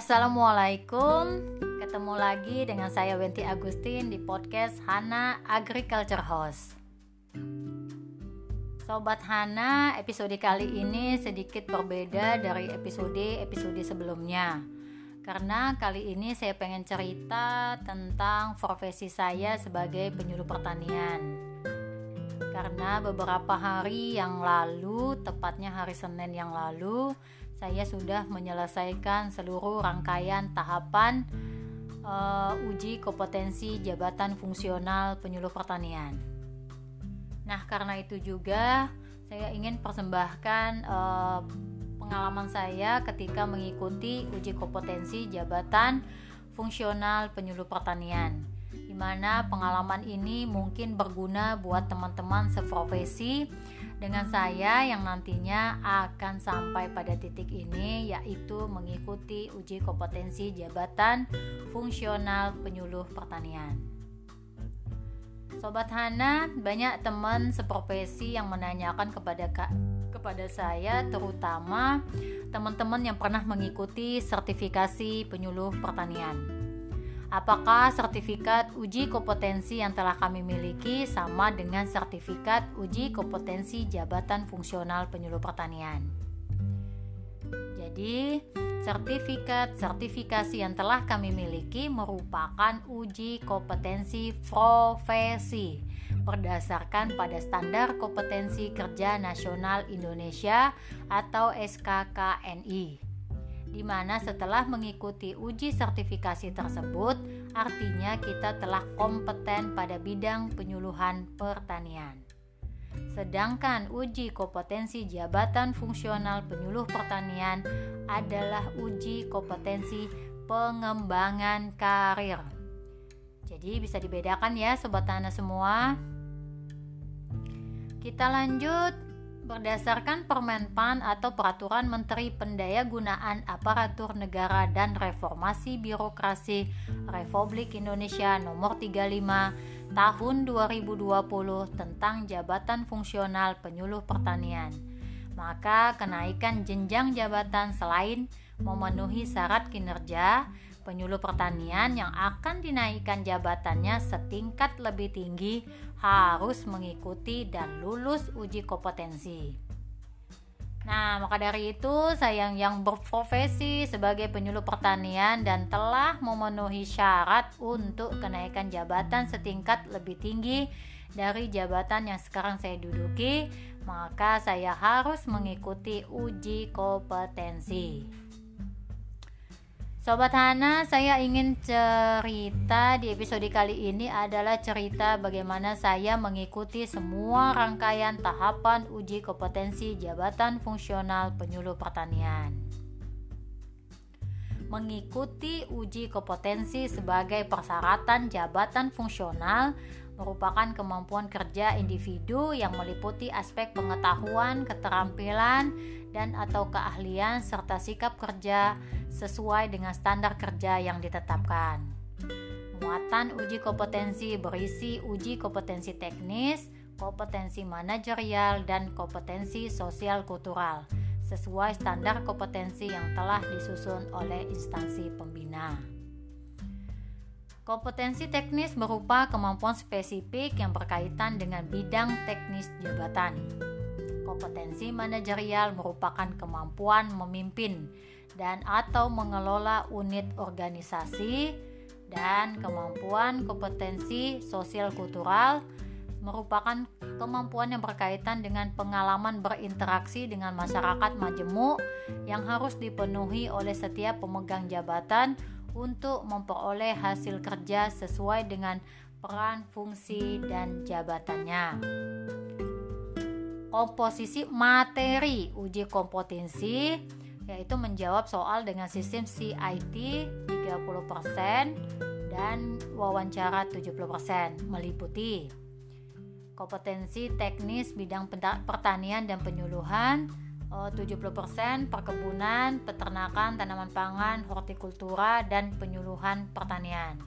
Assalamualaikum. Ketemu lagi dengan saya Wenti Agustin di podcast Hana Agriculture House. Sobat Hana, episode kali ini sedikit berbeda dari episode-episode sebelumnya. Karena kali ini saya pengen cerita tentang profesi saya sebagai penyuluh pertanian. Karena beberapa hari yang lalu, tepatnya hari Senin yang lalu saya sudah menyelesaikan seluruh rangkaian tahapan uh, uji kompetensi jabatan fungsional penyuluh pertanian. Nah, karena itu juga saya ingin persembahkan uh, pengalaman saya ketika mengikuti uji kompetensi jabatan fungsional penyuluh pertanian. Di mana pengalaman ini mungkin berguna buat teman-teman seprofesi dengan saya yang nantinya akan sampai pada titik ini yaitu mengikuti uji kompetensi jabatan fungsional penyuluh pertanian. Sobat Hana, banyak teman seprofesi yang menanyakan kepada Kak kepada saya terutama teman-teman yang pernah mengikuti sertifikasi penyuluh pertanian. Apakah sertifikat uji kompetensi yang telah kami miliki sama dengan sertifikat uji kompetensi jabatan fungsional penyuluh pertanian? Jadi, sertifikat sertifikasi yang telah kami miliki merupakan uji kompetensi profesi berdasarkan pada standar kompetensi kerja nasional Indonesia atau SKKNI di mana setelah mengikuti uji sertifikasi tersebut, artinya kita telah kompeten pada bidang penyuluhan pertanian. Sedangkan uji kompetensi jabatan fungsional penyuluh pertanian adalah uji kompetensi pengembangan karir. Jadi bisa dibedakan ya sobat tanah semua. Kita lanjut berdasarkan Permenpan atau Peraturan Menteri Pendayagunaan Aparatur Negara dan Reformasi Birokrasi Republik Indonesia Nomor 35 Tahun 2020 tentang Jabatan Fungsional Penyuluh Pertanian. Maka kenaikan jenjang jabatan selain memenuhi syarat kinerja penyuluh pertanian yang akan dinaikkan jabatannya setingkat lebih tinggi harus mengikuti dan lulus uji kompetensi. Nah, maka dari itu saya yang berprofesi sebagai penyuluh pertanian dan telah memenuhi syarat untuk kenaikan jabatan setingkat lebih tinggi dari jabatan yang sekarang saya duduki, maka saya harus mengikuti uji kompetensi. Sobat Hana, saya ingin cerita di episode kali ini adalah cerita bagaimana saya mengikuti semua rangkaian tahapan uji kompetensi jabatan fungsional penyuluh pertanian. Mengikuti uji kompetensi sebagai persyaratan jabatan fungsional merupakan kemampuan kerja individu yang meliputi aspek pengetahuan, keterampilan, dan atau keahlian serta sikap kerja sesuai dengan standar kerja yang ditetapkan. Muatan uji kompetensi berisi uji kompetensi teknis, kompetensi manajerial, dan kompetensi sosial kultural sesuai standar kompetensi yang telah disusun oleh instansi pembina. Kompetensi teknis berupa kemampuan spesifik yang berkaitan dengan bidang teknis jabatan kompetensi manajerial merupakan kemampuan memimpin dan atau mengelola unit organisasi dan kemampuan kompetensi sosial kultural merupakan kemampuan yang berkaitan dengan pengalaman berinteraksi dengan masyarakat majemuk yang harus dipenuhi oleh setiap pemegang jabatan untuk memperoleh hasil kerja sesuai dengan peran, fungsi, dan jabatannya komposisi materi uji kompetensi yaitu menjawab soal dengan sistem CIT 30% dan wawancara 70% meliputi kompetensi teknis bidang pertanian dan penyuluhan 70% eh, perkebunan, peternakan, tanaman pangan, hortikultura dan penyuluhan pertanian.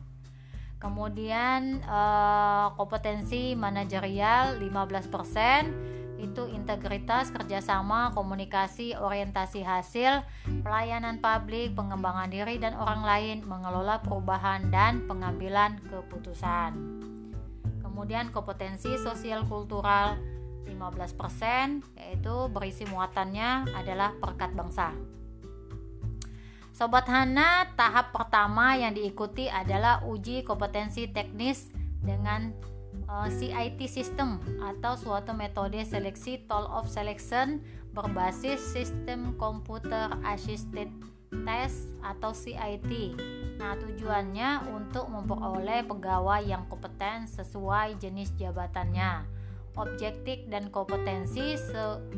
Kemudian eh, kompetensi manajerial 15% itu integritas, kerjasama, komunikasi, orientasi hasil, pelayanan publik, pengembangan diri dan orang lain, mengelola perubahan dan pengambilan keputusan. Kemudian kompetensi sosial kultural 15% yaitu berisi muatannya adalah perkat bangsa. Sobat Hana, tahap pertama yang diikuti adalah uji kompetensi teknis dengan uh, eh, CIT system atau suatu metode seleksi toll of selection berbasis sistem komputer assisted test atau CIT. Nah, tujuannya untuk memperoleh pegawai yang kompeten sesuai jenis jabatannya objektif dan kompetensi,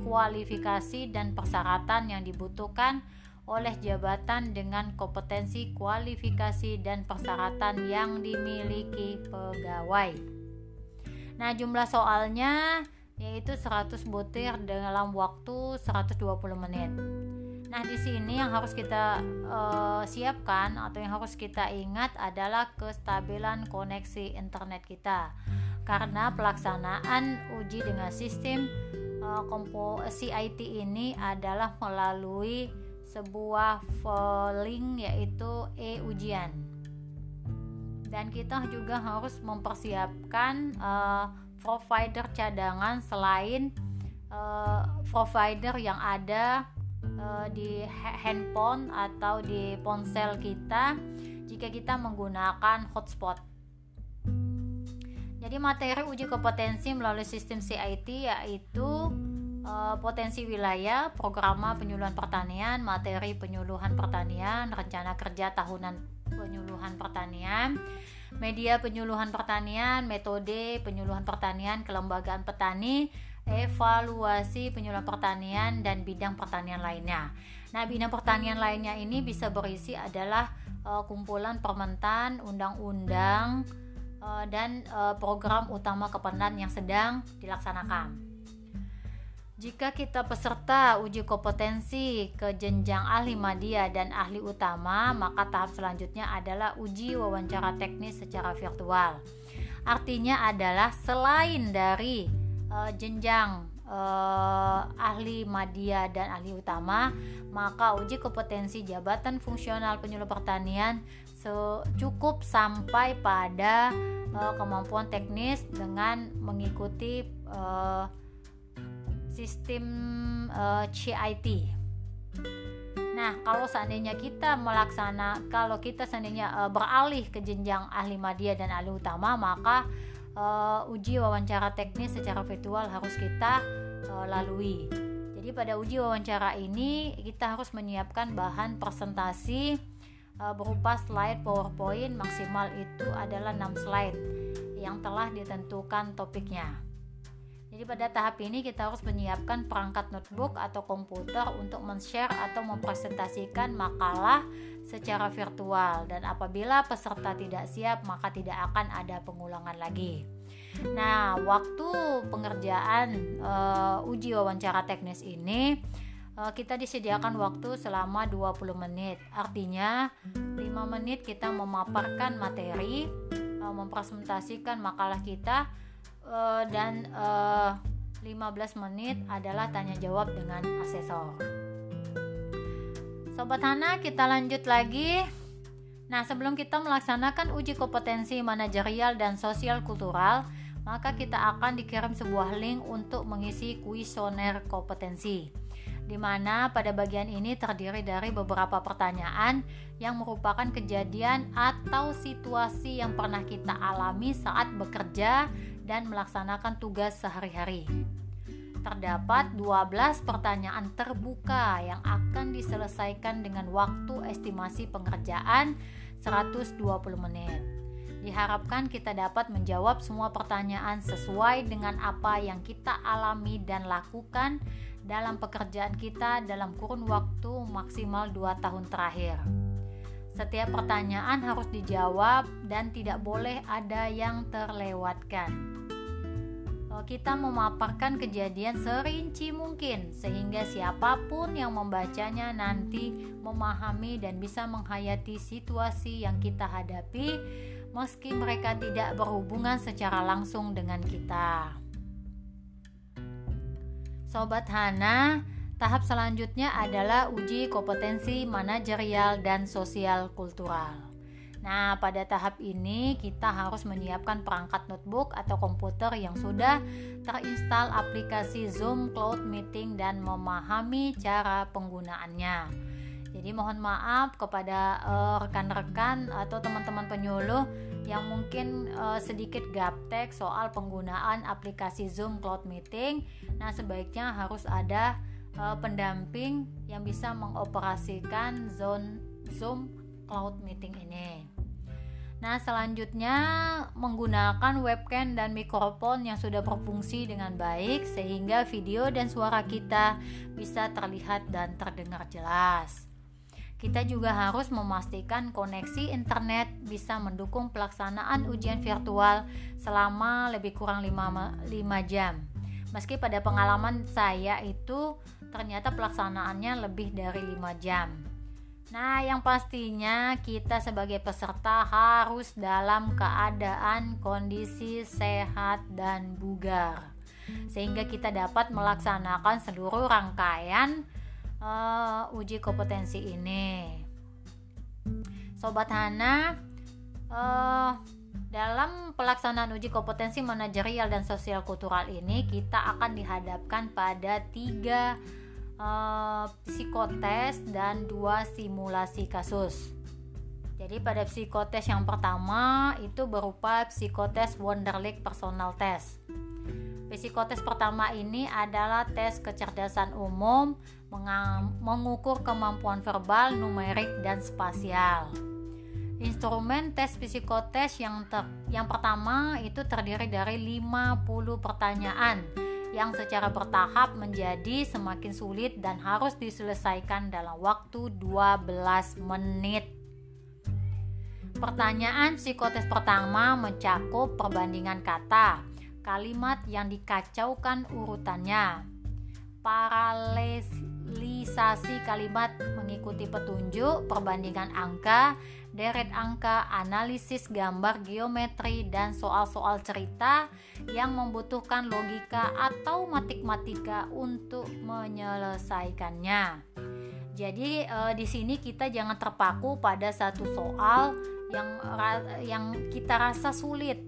kualifikasi dan persyaratan yang dibutuhkan oleh jabatan dengan kompetensi, kualifikasi dan persyaratan yang dimiliki pegawai. Nah, jumlah soalnya yaitu 100 butir dalam waktu 120 menit. Nah, di sini yang harus kita uh, siapkan atau yang harus kita ingat adalah kestabilan koneksi internet kita karena pelaksanaan uji dengan sistem uh, kompo CIT ini adalah melalui sebuah link yaitu e-ujian dan kita juga harus mempersiapkan uh, provider cadangan selain uh, provider yang ada uh, di handphone atau di ponsel kita jika kita menggunakan hotspot. Jadi materi uji kompetensi melalui sistem CIT yaitu potensi wilayah, programa penyuluhan pertanian, materi penyuluhan pertanian, rencana kerja tahunan penyuluhan pertanian, media penyuluhan pertanian, metode penyuluhan pertanian, kelembagaan petani, evaluasi penyuluhan pertanian dan bidang pertanian lainnya. Nah, bidang pertanian lainnya ini bisa berisi adalah uh, kumpulan permentan, undang-undang, Eh, dan uh, program utama Kependan yang sedang dilaksanakan. Jika kita peserta uji kompetensi ke jenjang ahli media dan ahli utama, maka tahap selanjutnya adalah uji wawancara teknis secara virtual. Artinya adalah selain dari uh, jenjang uh, ahli media dan ahli utama, maka uji kompetensi jabatan fungsional penyuluh pertanian cukup sampai pada uh, kemampuan teknis dengan mengikuti uh, sistem uh, CIT. Nah, kalau seandainya kita melaksana, kalau kita seandainya uh, beralih ke jenjang ahli media dan ahli utama, maka uh, uji wawancara teknis secara virtual harus kita uh, lalui. Jadi pada uji wawancara ini kita harus menyiapkan bahan presentasi uh, berupa slide PowerPoint maksimal itu adalah 6 slide yang telah ditentukan topiknya. Jadi pada tahap ini kita harus menyiapkan perangkat notebook atau komputer untuk men-share atau mempresentasikan makalah secara virtual dan apabila peserta tidak siap maka tidak akan ada pengulangan lagi. Nah, waktu pengerjaan uh, uji wawancara teknis ini uh, kita disediakan waktu selama 20 menit. Artinya 5 menit kita memaparkan materi, uh, mempresentasikan makalah kita uh, dan uh, 15 menit adalah tanya jawab dengan asesor. Sobat Hana, kita lanjut lagi. Nah, sebelum kita melaksanakan uji kompetensi manajerial dan sosial kultural, maka kita akan dikirim sebuah link untuk mengisi kuesioner kompetensi di mana pada bagian ini terdiri dari beberapa pertanyaan yang merupakan kejadian atau situasi yang pernah kita alami saat bekerja dan melaksanakan tugas sehari-hari. Terdapat 12 pertanyaan terbuka yang akan diselesaikan dengan waktu estimasi pengerjaan 120 menit. Diharapkan kita dapat menjawab semua pertanyaan sesuai dengan apa yang kita alami dan lakukan dalam pekerjaan kita dalam kurun waktu maksimal 2 tahun terakhir. Setiap pertanyaan harus dijawab dan tidak boleh ada yang terlewatkan. Eh, kita memaparkan kejadian serinci mungkin sehingga siapa pun yang membacanya nanti memahami dan bisa menghayati situasi yang kita hadapi meski mereka tidak berhubungan secara langsung dengan kita. Sobat Hana, tahap selanjutnya adalah uji kompetensi manajerial dan sosial kultural. Nah, pada tahap ini kita harus menyiapkan perangkat notebook atau komputer yang sudah terinstal aplikasi Zoom Cloud Meeting dan memahami cara penggunaannya. Jadi mohon maaf kepada eh, rekan-rekan uh, atau teman-teman penyuluh yang mungkin uh, sedikit gaptek soal penggunaan aplikasi Zoom Cloud Meeting. Nah, sebaiknya harus ada uh, pendamping yang bisa mengoperasikan Zoom Zoom Cloud Meeting ini. Nah, selanjutnya menggunakan webcam dan mikrofon yang sudah berfungsi dengan baik sehingga video dan suara kita bisa terlihat dan terdengar jelas. Kita juga harus memastikan koneksi internet bisa mendukung pelaksanaan ujian virtual selama lebih kurang 5, 5 jam. Meski pada pengalaman saya itu ternyata pelaksanaannya lebih dari 5 jam. Nah, yang pastinya kita sebagai peserta harus dalam keadaan kondisi sehat dan bugar, sehingga kita dapat melaksanakan seluruh rangkaian uh, uji kompetensi ini. Sobat Hana, uh, dalam pelaksanaan uji kompetensi manajerial dan sosial kultural ini, kita akan dihadapkan pada tiga uh, psikotes dan dua simulasi kasus. Jadi pada psikotes yang pertama itu berupa psikotes Wonderlic Personal Test. Psikotes pertama ini adalah tes kecerdasan umum, mengukur kemampuan verbal, numerik, dan spasial. Instrumen tes psikotes yang ter yang pertama itu terdiri dari 50 pertanyaan yang secara bertahap menjadi semakin sulit dan harus diselesaikan dalam waktu 12 menit. Pertanyaan psikotes pertama mencakup perbandingan kata, kalimat yang dikacaukan urutannya, paralelisasi kalimat mengikuti petunjuk, perbandingan angka, deret angka, analisis gambar geometri, dan soal-soal cerita yang membutuhkan logika atau matematika untuk menyelesaikannya. Jadi e, di sini kita jangan terpaku pada satu soal yang yang kita rasa sulit.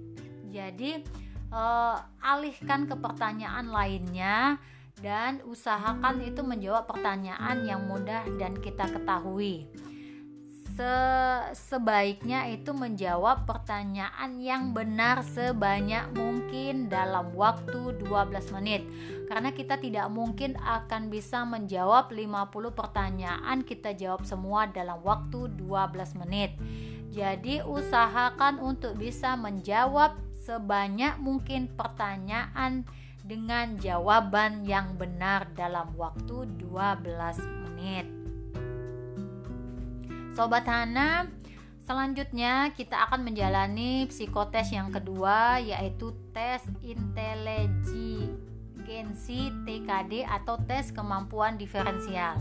Jadi e, alihkan ke pertanyaan lainnya dan usahakan itu menjawab pertanyaan yang mudah dan kita ketahui se sebaiknya itu menjawab pertanyaan yang benar sebanyak mungkin dalam waktu 12 menit. Karena kita tidak mungkin akan bisa menjawab 50 pertanyaan kita jawab semua dalam waktu 12 menit. Jadi usahakan untuk bisa menjawab sebanyak mungkin pertanyaan dengan jawaban yang benar dalam waktu 12 menit Sobat Hana, selanjutnya kita akan menjalani psikotes yang kedua yaitu tes inteligensi TKD atau tes kemampuan diferensial.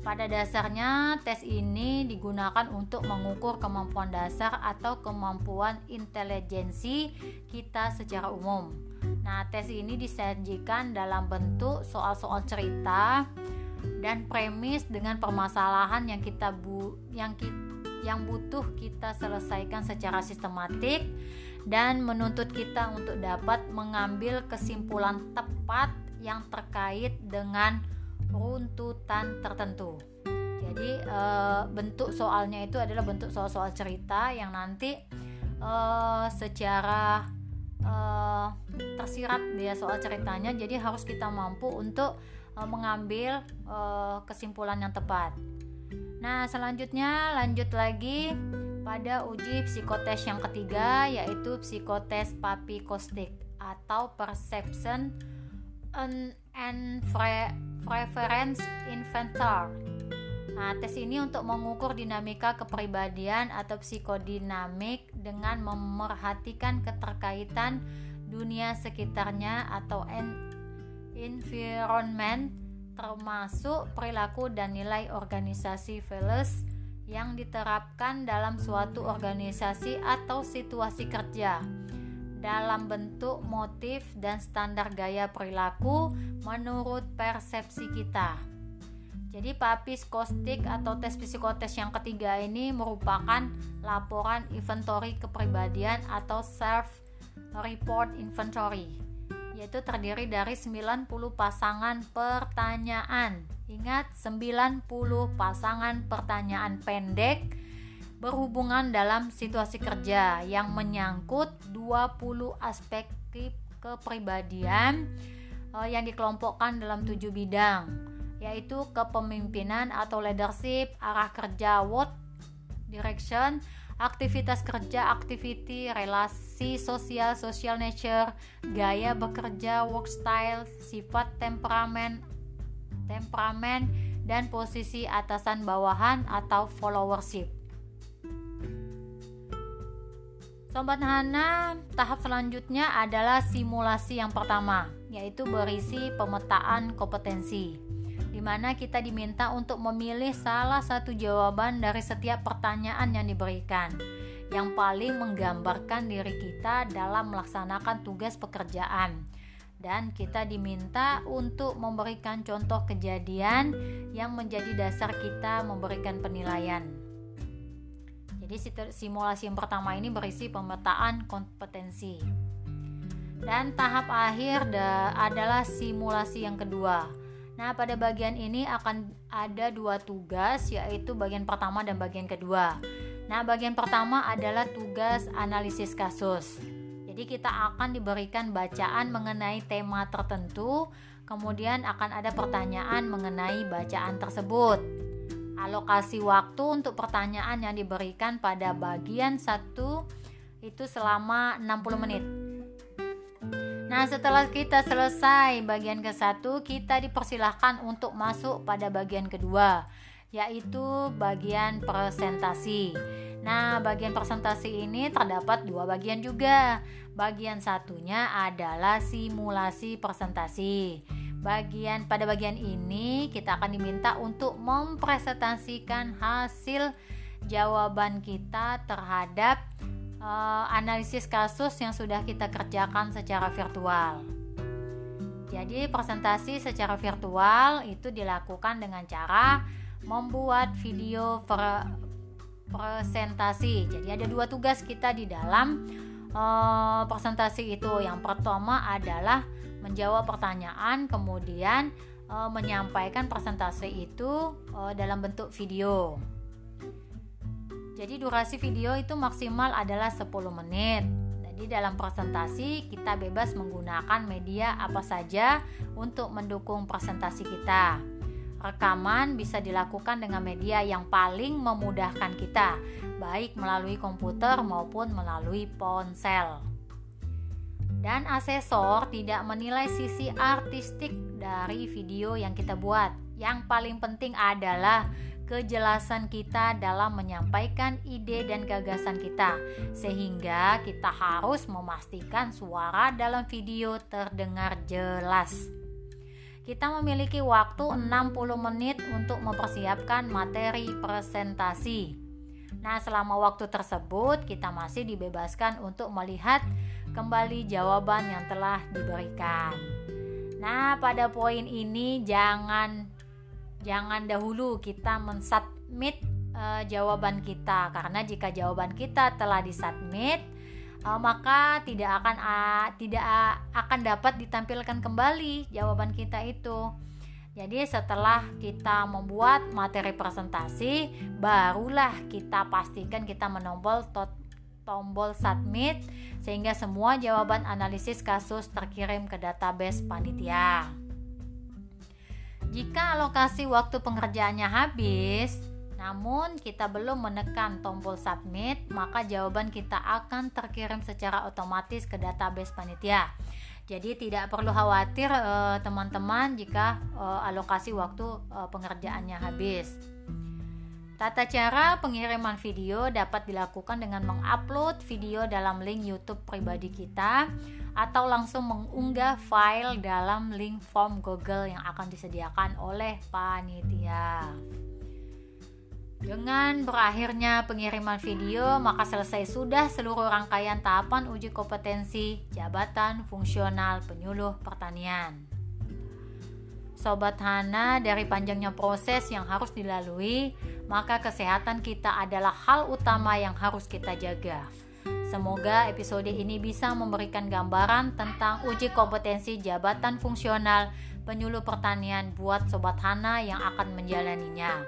Pada dasarnya, tes ini digunakan untuk mengukur kemampuan dasar atau kemampuan intelijensi kita secara umum. Nah, tes ini disajikan dalam bentuk soal-soal cerita dan premis dengan permasalahan yang kita bu yang ki, yang butuh kita selesaikan secara sistematik dan menuntut kita untuk dapat mengambil kesimpulan tepat yang terkait dengan runtutan tertentu. Jadi e, bentuk soalnya itu adalah bentuk soal-soal cerita yang nanti e, secara e, tersirat dia soal ceritanya. Jadi harus kita mampu untuk mengambil uh, kesimpulan yang tepat. Nah, selanjutnya lanjut lagi pada uji psikotes yang ketiga yaitu psikotes papikostik atau perception and preference inventor. Nah, tes ini untuk mengukur dinamika kepribadian atau psikodinamik dengan memerhatikan keterkaitan dunia sekitarnya atau environment termasuk perilaku dan nilai organisasi values yang diterapkan dalam suatu organisasi atau situasi kerja dalam bentuk motif dan standar gaya perilaku menurut persepsi kita. Jadi papis kostik atau tes psikotes yang ketiga ini merupakan laporan inventory kepribadian atau self report inventory yaitu terdiri dari 90 pasangan pertanyaan. Ingat 90 pasangan pertanyaan pendek berhubungan dalam situasi kerja yang menyangkut 20 aspek kepribadian uh, yang dikelompokkan dalam tujuh bidang yaitu kepemimpinan atau leadership, arah kerja, what direction, aktivitas kerja, activity, relasi sosial, social nature, gaya bekerja, work style, sifat temperamen, temperamen dan posisi atasan bawahan atau followership. Sobat Hana, tahap selanjutnya adalah simulasi yang pertama, yaitu berisi pemetaan kompetensi, di mana kita diminta untuk memilih salah satu jawaban dari setiap pertanyaan yang diberikan, yang paling menggambarkan diri kita dalam melaksanakan tugas pekerjaan. Dan kita diminta untuk memberikan contoh kejadian yang menjadi dasar kita memberikan penilaian. Jadi simulasi yang pertama ini berisi pemetaan kompetensi. Dan tahap akhir adalah simulasi yang kedua. Nah, pada bagian ini akan ada dua tugas, yaitu bagian pertama dan bagian kedua. Nah, bagian pertama adalah tugas analisis kasus. Jadi, kita akan diberikan bacaan mengenai tema tertentu, kemudian akan ada pertanyaan mengenai bacaan tersebut alokasi waktu untuk pertanyaan yang diberikan pada bagian satu itu selama 60 menit. Nah, setelah kita selesai bagian ke satu, kita dipersilahkan untuk masuk pada bagian kedua, yaitu bagian presentasi. Nah, bagian presentasi ini terdapat dua bagian juga. Bagian satunya adalah simulasi presentasi bagian pada bagian ini kita akan diminta untuk mempresentasikan hasil jawaban kita terhadap uh, analisis kasus yang sudah kita kerjakan secara virtual. Jadi presentasi secara virtual itu dilakukan dengan cara membuat video pre presentasi. Jadi ada dua tugas kita di dalam uh, presentasi itu. Yang pertama adalah menjawab pertanyaan, kemudian e, menyampaikan presentasi itu dalam bentuk video. Jadi durasi video itu maksimal adalah 10 menit. Jadi dalam presentasi kita bebas menggunakan media apa saja untuk mendukung presentasi kita. Rekaman bisa dilakukan dengan media yang paling memudahkan kita, baik melalui komputer maupun melalui ponsel dan asesor tidak menilai sisi artistik dari video yang kita buat. Yang paling penting adalah kejelasan kita dalam menyampaikan ide dan gagasan kita, sehingga kita harus memastikan suara dalam video terdengar jelas. Kita memiliki waktu 60 menit untuk mempersiapkan materi presentasi. Nah, selama waktu tersebut kita masih dibebaskan untuk melihat kembali jawaban yang telah diberikan. Nah, pada poin ini jangan jangan dahulu kita mensubmit uh, jawaban kita karena jika jawaban kita telah disubmit uh, maka tidak akan uh, tidak akan dapat ditampilkan kembali jawaban kita itu. Jadi setelah kita membuat materi presentasi, barulah kita pastikan kita menombol tombol submit sehingga semua jawaban analisis kasus terkirim ke database panitia. Jika alokasi waktu pengerjaannya habis, namun kita belum menekan tombol submit, maka jawaban kita akan terkirim secara otomatis ke database panitia. Jadi tidak perlu khawatir eh, teman-teman eh, jika eh, alokasi waktu eh, pengerjaannya habis. Tata cara pengiriman video dapat dilakukan dengan mengupload video dalam link YouTube pribadi kita atau langsung mengunggah file dalam link form Google yang akan disediakan oleh panitia. Dengan berakhirnya pengiriman video, maka selesai sudah seluruh rangkaian tahapan uji kompetensi jabatan fungsional penyuluh pertanian. Sobat Hana, dari panjangnya proses yang harus dilalui, maka kesehatan kita adalah hal utama yang harus kita jaga. Semoga episode ini bisa memberikan gambaran tentang uji kompetensi jabatan fungsional penyuluh pertanian buat Sobat Hana yang akan menjalaninya.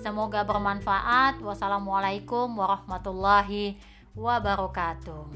Semoga bermanfaat. Wassalamualaikum warahmatullahi wabarakatuh.